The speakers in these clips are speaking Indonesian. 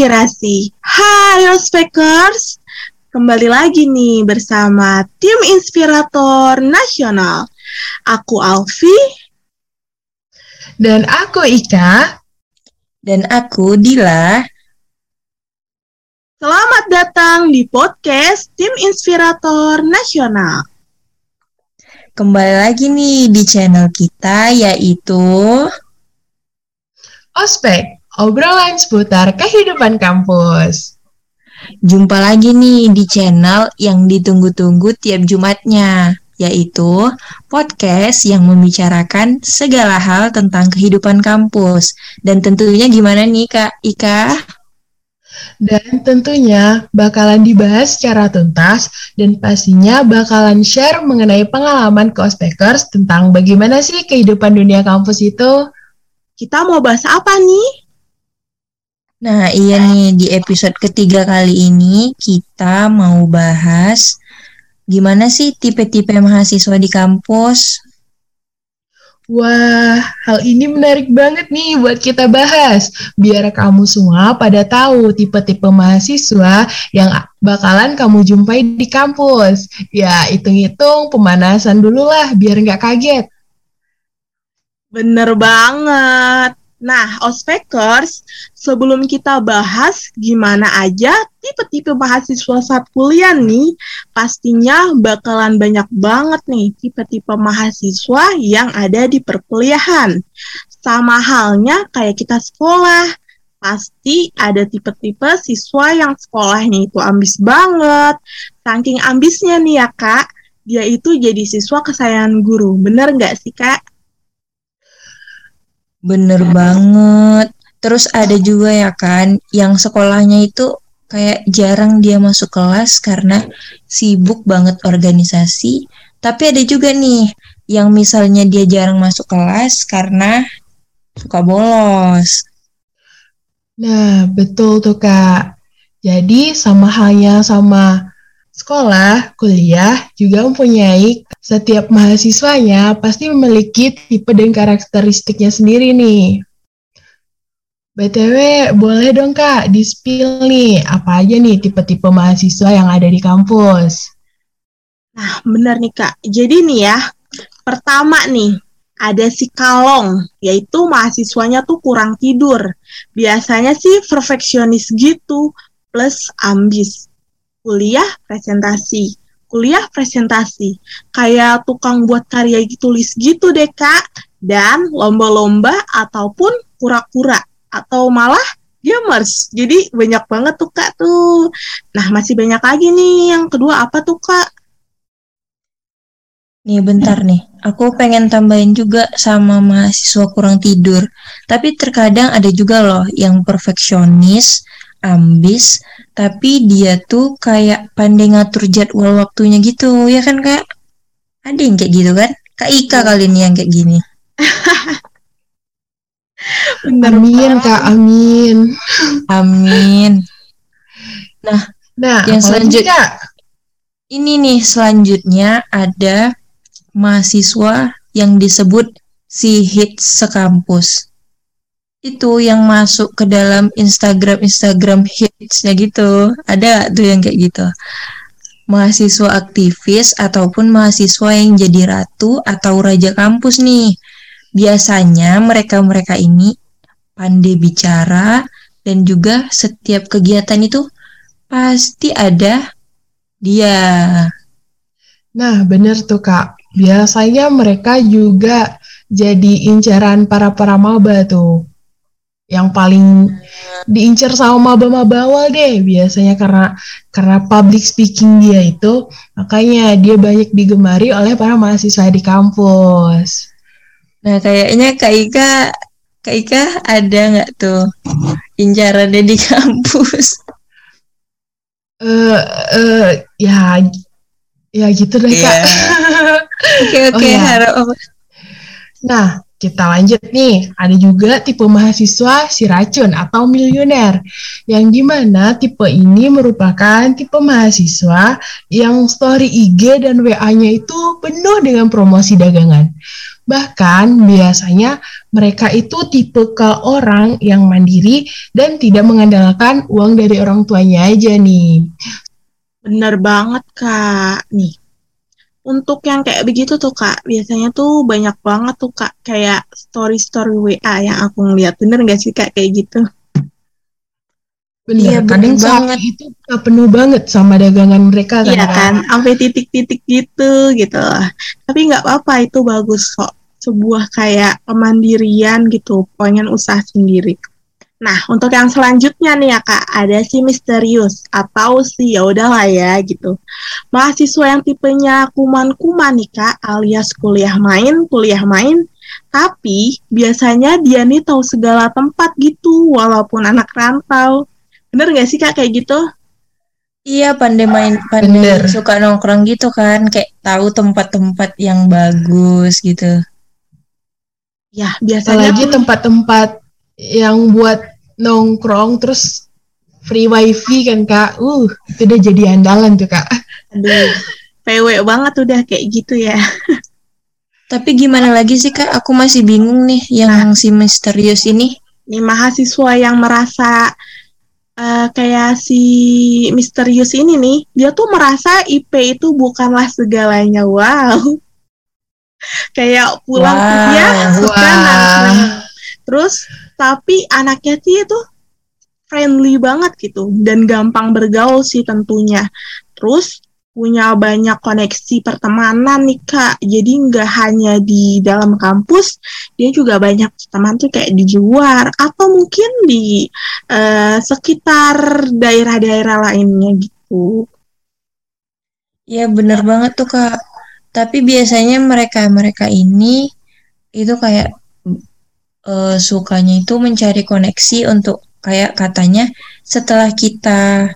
Inspirasi. Hai Ospekers, kembali lagi nih bersama tim Inspirator Nasional. Aku Alfi. Dan aku Ika. Dan aku Dila. Selamat datang di podcast Tim Inspirator Nasional. Kembali lagi nih di channel kita yaitu Ospek, obrolan seputar kehidupan kampus. Jumpa lagi nih di channel yang ditunggu-tunggu tiap Jumatnya, yaitu podcast yang membicarakan segala hal tentang kehidupan kampus. Dan tentunya gimana nih Kak Ika? Dan tentunya bakalan dibahas secara tuntas dan pastinya bakalan share mengenai pengalaman ke ospekers tentang bagaimana sih kehidupan dunia kampus itu. Kita mau bahas apa nih? Nah, iya nih di episode ketiga kali ini kita mau bahas gimana sih tipe-tipe mahasiswa di kampus. Wah, hal ini menarik banget nih buat kita bahas. Biar kamu semua pada tahu tipe-tipe mahasiswa yang bakalan kamu jumpai di kampus. Ya, hitung-hitung pemanasan dulu lah biar nggak kaget. Bener banget. Nah, ospekers, sebelum kita bahas gimana aja tipe-tipe mahasiswa saat kuliah nih, pastinya bakalan banyak banget nih tipe-tipe mahasiswa yang ada di perkuliahan. Sama halnya kayak kita sekolah, pasti ada tipe-tipe siswa yang sekolahnya itu ambis banget. Saking ambisnya nih ya kak, dia itu jadi siswa kesayangan guru. Bener nggak sih kak? Bener banget. Terus ada juga ya kan yang sekolahnya itu kayak jarang dia masuk kelas karena sibuk banget organisasi. Tapi ada juga nih yang misalnya dia jarang masuk kelas karena suka bolos. Nah, betul tuh Kak. Jadi sama halnya sama sekolah, kuliah juga mempunyai setiap mahasiswanya pasti memiliki tipe dan karakteristiknya sendiri nih. BTW, boleh dong Kak, di-spill nih, apa aja nih tipe-tipe mahasiswa yang ada di kampus? Nah, benar nih Kak. Jadi nih ya, pertama nih, ada si kalong, yaitu mahasiswanya tuh kurang tidur. Biasanya sih perfeksionis gitu, plus ambis. Kuliah presentasi. Kuliah presentasi. Kayak tukang buat karya tulis gitu deh kak. Dan lomba-lomba ataupun kura-kura. Atau malah gamers. Jadi banyak banget tuh kak tuh. Nah masih banyak lagi nih. Yang kedua apa tuh kak? Nih bentar nih, aku pengen tambahin juga sama mahasiswa kurang tidur. Tapi terkadang ada juga loh yang perfeksionis, ambis, tapi dia tuh kayak pandai ngatur jadwal waktunya gitu ya kan kak? Ada yang kayak gitu kan? Kak Ika oh. kali ini yang kayak gini. Bener amin kak amin. Amin. Nah nah yang selanjutnya ini nih selanjutnya ada mahasiswa yang disebut si hits sekampus itu yang masuk ke dalam Instagram Instagram hitsnya gitu. Ada tuh yang kayak gitu. Mahasiswa aktivis ataupun mahasiswa yang jadi ratu atau raja kampus nih. Biasanya mereka-mereka ini pandai bicara dan juga setiap kegiatan itu pasti ada dia. Nah bener tuh kak. Biasanya mereka juga jadi incaran para para maba tuh yang paling diincar sama maba-maba awal deh biasanya karena karena public speaking dia itu makanya dia banyak digemari oleh para mahasiswa di kampus. Nah kayaknya Kak Ika Kak Ika ada nggak tuh incarannya di kampus? Eh uh, uh, ya ya gitu deh yeah. Kak. Oke oke okay, oh, ya. Nah kita lanjut nih, ada juga tipe mahasiswa si racun atau miliuner, yang di mana tipe ini merupakan tipe mahasiswa yang story IG dan WA-nya itu penuh dengan promosi dagangan. Bahkan biasanya mereka itu tipe ke orang yang mandiri dan tidak mengandalkan uang dari orang tuanya aja nih. Bener banget kak. Nih, untuk yang kayak begitu tuh kak biasanya tuh banyak banget tuh kak kayak story story WA yang aku ngeliat. Bener gak sih kak kayak gitu? Bener iya, kadang banget. itu penuh banget sama dagangan mereka kan iya kan sampai titik-titik gitu gitu tapi nggak apa-apa itu bagus kok. Sebuah kayak kemandirian gitu pengen usaha sendiri Nah, untuk yang selanjutnya nih ya Kak, ada si misterius atau si ya udahlah ya gitu. Mahasiswa yang tipenya kuman-kuman nih Kak, alias kuliah main, kuliah main, tapi biasanya dia nih tahu segala tempat gitu walaupun anak rantau. Bener gak sih Kak kayak gitu? Iya, pandai main, pandai Bener. suka nongkrong gitu kan, kayak tahu tempat-tempat yang bagus gitu. Ya, biasanya lagi tempat-tempat yang buat nongkrong terus free wifi kan kak. Uh itu udah jadi andalan tuh kak. Aduh PW banget udah kayak gitu ya. Tapi gimana lagi sih kak? Aku masih bingung nih yang nah, si misterius ini. Nih mahasiswa yang merasa uh, kayak si misterius ini nih dia tuh merasa IP itu bukanlah segalanya. Wow. Kayak pulang wow, kuliah wow. terus tapi anaknya sih itu friendly banget gitu dan gampang bergaul sih tentunya. Terus punya banyak koneksi pertemanan nih kak. Jadi nggak hanya di dalam kampus dia juga banyak teman tuh kayak di luar atau mungkin di uh, sekitar daerah-daerah lainnya gitu. Ya bener banget tuh kak. Tapi biasanya mereka mereka ini itu kayak uh, sukanya itu mencari koneksi untuk kayak katanya setelah kita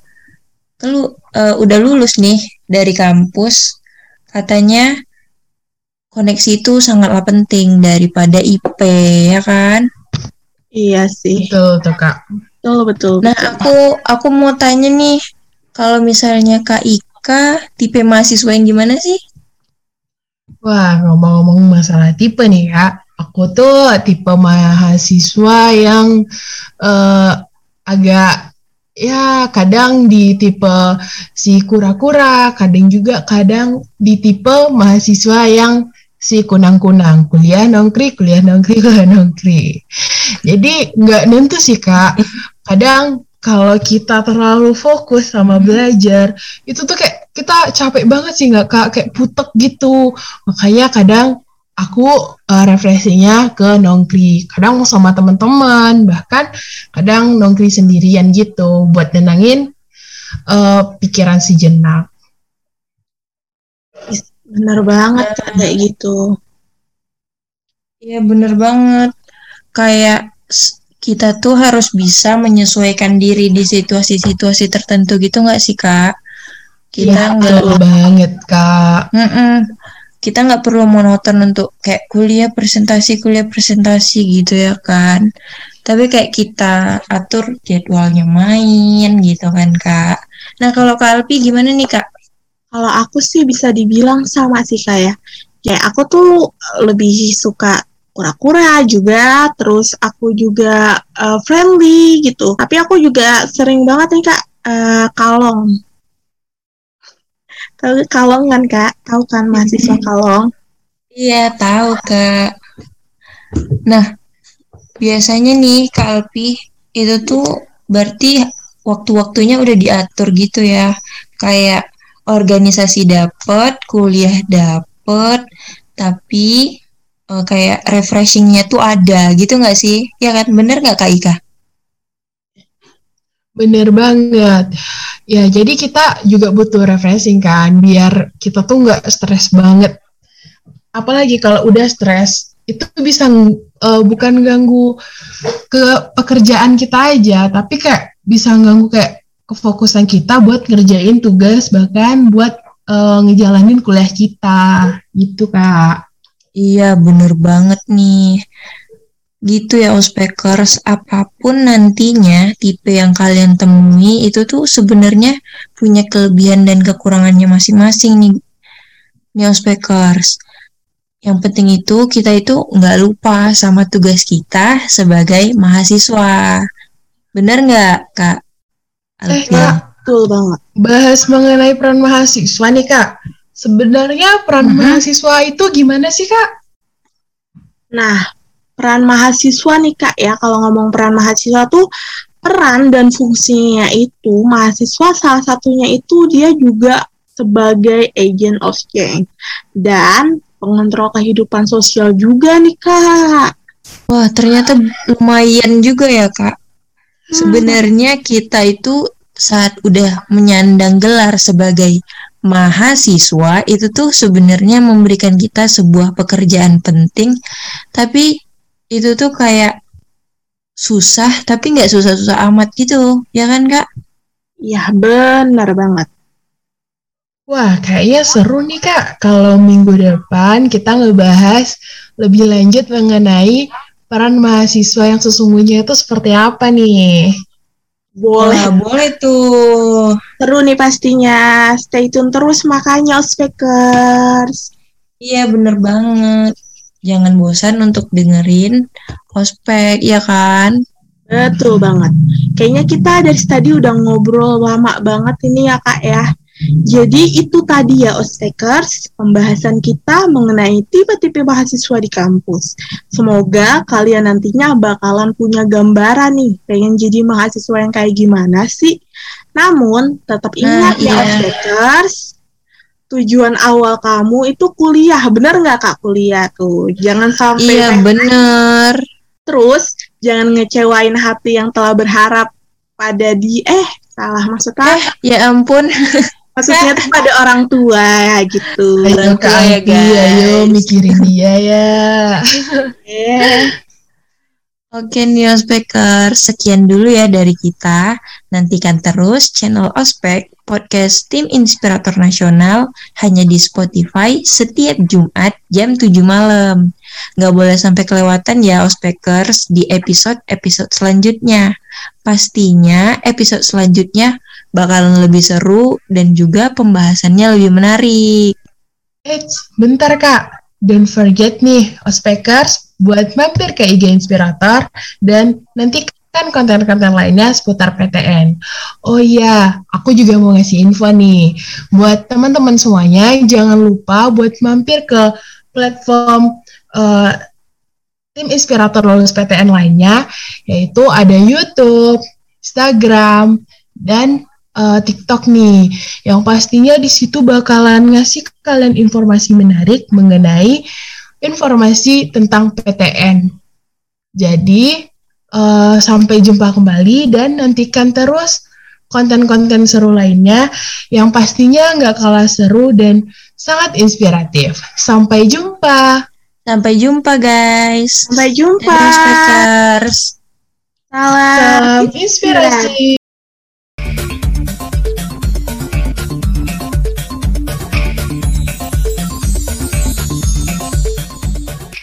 kelu uh, udah lulus nih dari kampus katanya koneksi itu sangatlah penting daripada IP ya kan? Iya sih. Betul tuh kak. Betul betul. Nah aku aku mau tanya nih kalau misalnya kak Ika tipe mahasiswa yang gimana sih? Wah ngomong-ngomong masalah tipe nih kak Aku tuh tipe mahasiswa yang uh, agak ya kadang di tipe si kura-kura, kadang juga kadang di tipe mahasiswa yang si kunang-kunang, kuliah nongkri, kuliah nongkri, kuliah nongkri. Jadi nggak nentu sih kak. Kadang kalau kita terlalu fokus sama belajar, itu tuh kayak kita capek banget sih nggak kak, kayak putek gitu. Makanya kadang aku uh, refleksinya ke nongkri. Kadang sama teman-teman bahkan kadang nongkri sendirian gitu buat nenangin uh, pikiran si jenak bener banget nah. kayak gitu. Iya bener banget. Kayak kita tuh harus bisa menyesuaikan diri di situasi-situasi tertentu gitu nggak sih kak? Kita ya, nggak banget kak. Mm -mm kita nggak perlu monoton untuk kayak kuliah presentasi kuliah presentasi gitu ya kan. Tapi kayak kita atur jadwalnya main gitu kan kak. Nah kalau kak Alpi gimana nih kak? Kalau aku sih bisa dibilang sama sih kak ya. Kayak aku tuh lebih suka kura-kura juga terus aku juga uh, friendly gitu. Tapi aku juga sering banget nih kak uh, kalong Tahu Kalong kan kak? Tahu kan mahasiswa Kalong? Iya tahu kak. Nah biasanya nih kak Alpi itu tuh berarti waktu-waktunya udah diatur gitu ya. Kayak organisasi dapet, kuliah dapet, tapi uh, kayak refreshingnya tuh ada gitu nggak sih? Ya kan bener nggak kak Ika? Bener banget. Ya, jadi kita juga butuh refreshing kan, biar kita tuh nggak stres banget. Apalagi kalau udah stres, itu bisa uh, bukan ganggu ke pekerjaan kita aja, tapi kayak bisa ganggu kayak kefokusan kita buat ngerjain tugas, bahkan buat uh, ngejalanin kuliah kita, gitu kak. Iya, bener banget nih. Gitu ya, ospekers. Apa pun nantinya tipe yang kalian temui itu tuh sebenarnya punya kelebihan dan kekurangannya masing-masing nih, nih ospekers. Yang penting itu kita itu nggak lupa sama tugas kita sebagai mahasiswa. Bener nggak, Kak? Eh? Kak, Betul banget. bahas mengenai peran mahasiswa nih Kak. Sebenarnya peran Mhm. mahasiswa itu gimana sih Kak? Nah, peran mahasiswa nih Kak ya, kalau ngomong peran mahasiswa tuh peran dan fungsinya itu mahasiswa salah satunya itu dia juga sebagai agent of change dan pengontrol kehidupan sosial juga nih Kak. Wah, ternyata lumayan juga ya, Kak. Sebenarnya kita itu saat udah menyandang gelar sebagai mahasiswa itu tuh sebenarnya memberikan kita sebuah pekerjaan penting, tapi itu tuh kayak susah, tapi nggak susah-susah amat gitu, ya kan, Kak? Ya benar banget. Wah, kayaknya seru nih Kak. Kalau minggu depan kita ngebahas lebih lanjut mengenai peran mahasiswa yang sesungguhnya itu seperti apa nih. Boleh. Wah, boleh tuh. Seru nih pastinya. Stay tune terus makanya Ospekers. Iya, bener banget. Jangan bosan untuk dengerin ospek, ya kan? Betul banget. Kayaknya kita dari tadi udah ngobrol lama banget ini ya Kak ya. Jadi itu tadi ya Ostekers, pembahasan kita mengenai tipe-tipe mahasiswa di kampus. Semoga kalian nantinya bakalan punya gambaran nih, pengen jadi mahasiswa yang kayak gimana sih. Namun, tetap ingat Nah, ya iya. Ostekers, tujuan awal kamu itu kuliah. Bener nggak Kak kuliah tuh? Jangan sampai Iya, bener. Terus jangan ngecewain hati yang telah berharap pada di eh salah maksudnya Ya ampun. maksudnya tuh pada orang tua gitu. Ayo Orang Kak tua ya, Alfi, ayo guys. mikirin dia ya. Eh, Oke Newspeker, sekian dulu ya dari kita. Nantikan terus channel Ospek, podcast Tim Inspirator Nasional, hanya di Spotify setiap Jumat jam 7 malam. Nggak boleh sampai kelewatan ya Ospekers di episode-episode selanjutnya. Pastinya episode selanjutnya bakalan lebih seru dan juga pembahasannya lebih menarik. Eits, bentar Kak. Don't forget nih, Ospekers, buat mampir ke IG Inspirator dan nantikan konten-konten lainnya seputar PTN. Oh iya, aku juga mau ngasih info nih. Buat teman-teman semuanya, jangan lupa buat mampir ke platform eh, tim Inspirator Lulus PTN lainnya, yaitu ada YouTube, Instagram, dan eh, TikTok nih yang pastinya di situ bakalan ngasih kalian informasi menarik mengenai informasi tentang PTN. Jadi eh, sampai jumpa kembali dan nantikan terus konten-konten seru lainnya yang pastinya nggak kalah seru dan sangat inspiratif. Sampai jumpa. Sampai jumpa guys. sampai jumpa. Salam. Salam inspirasi.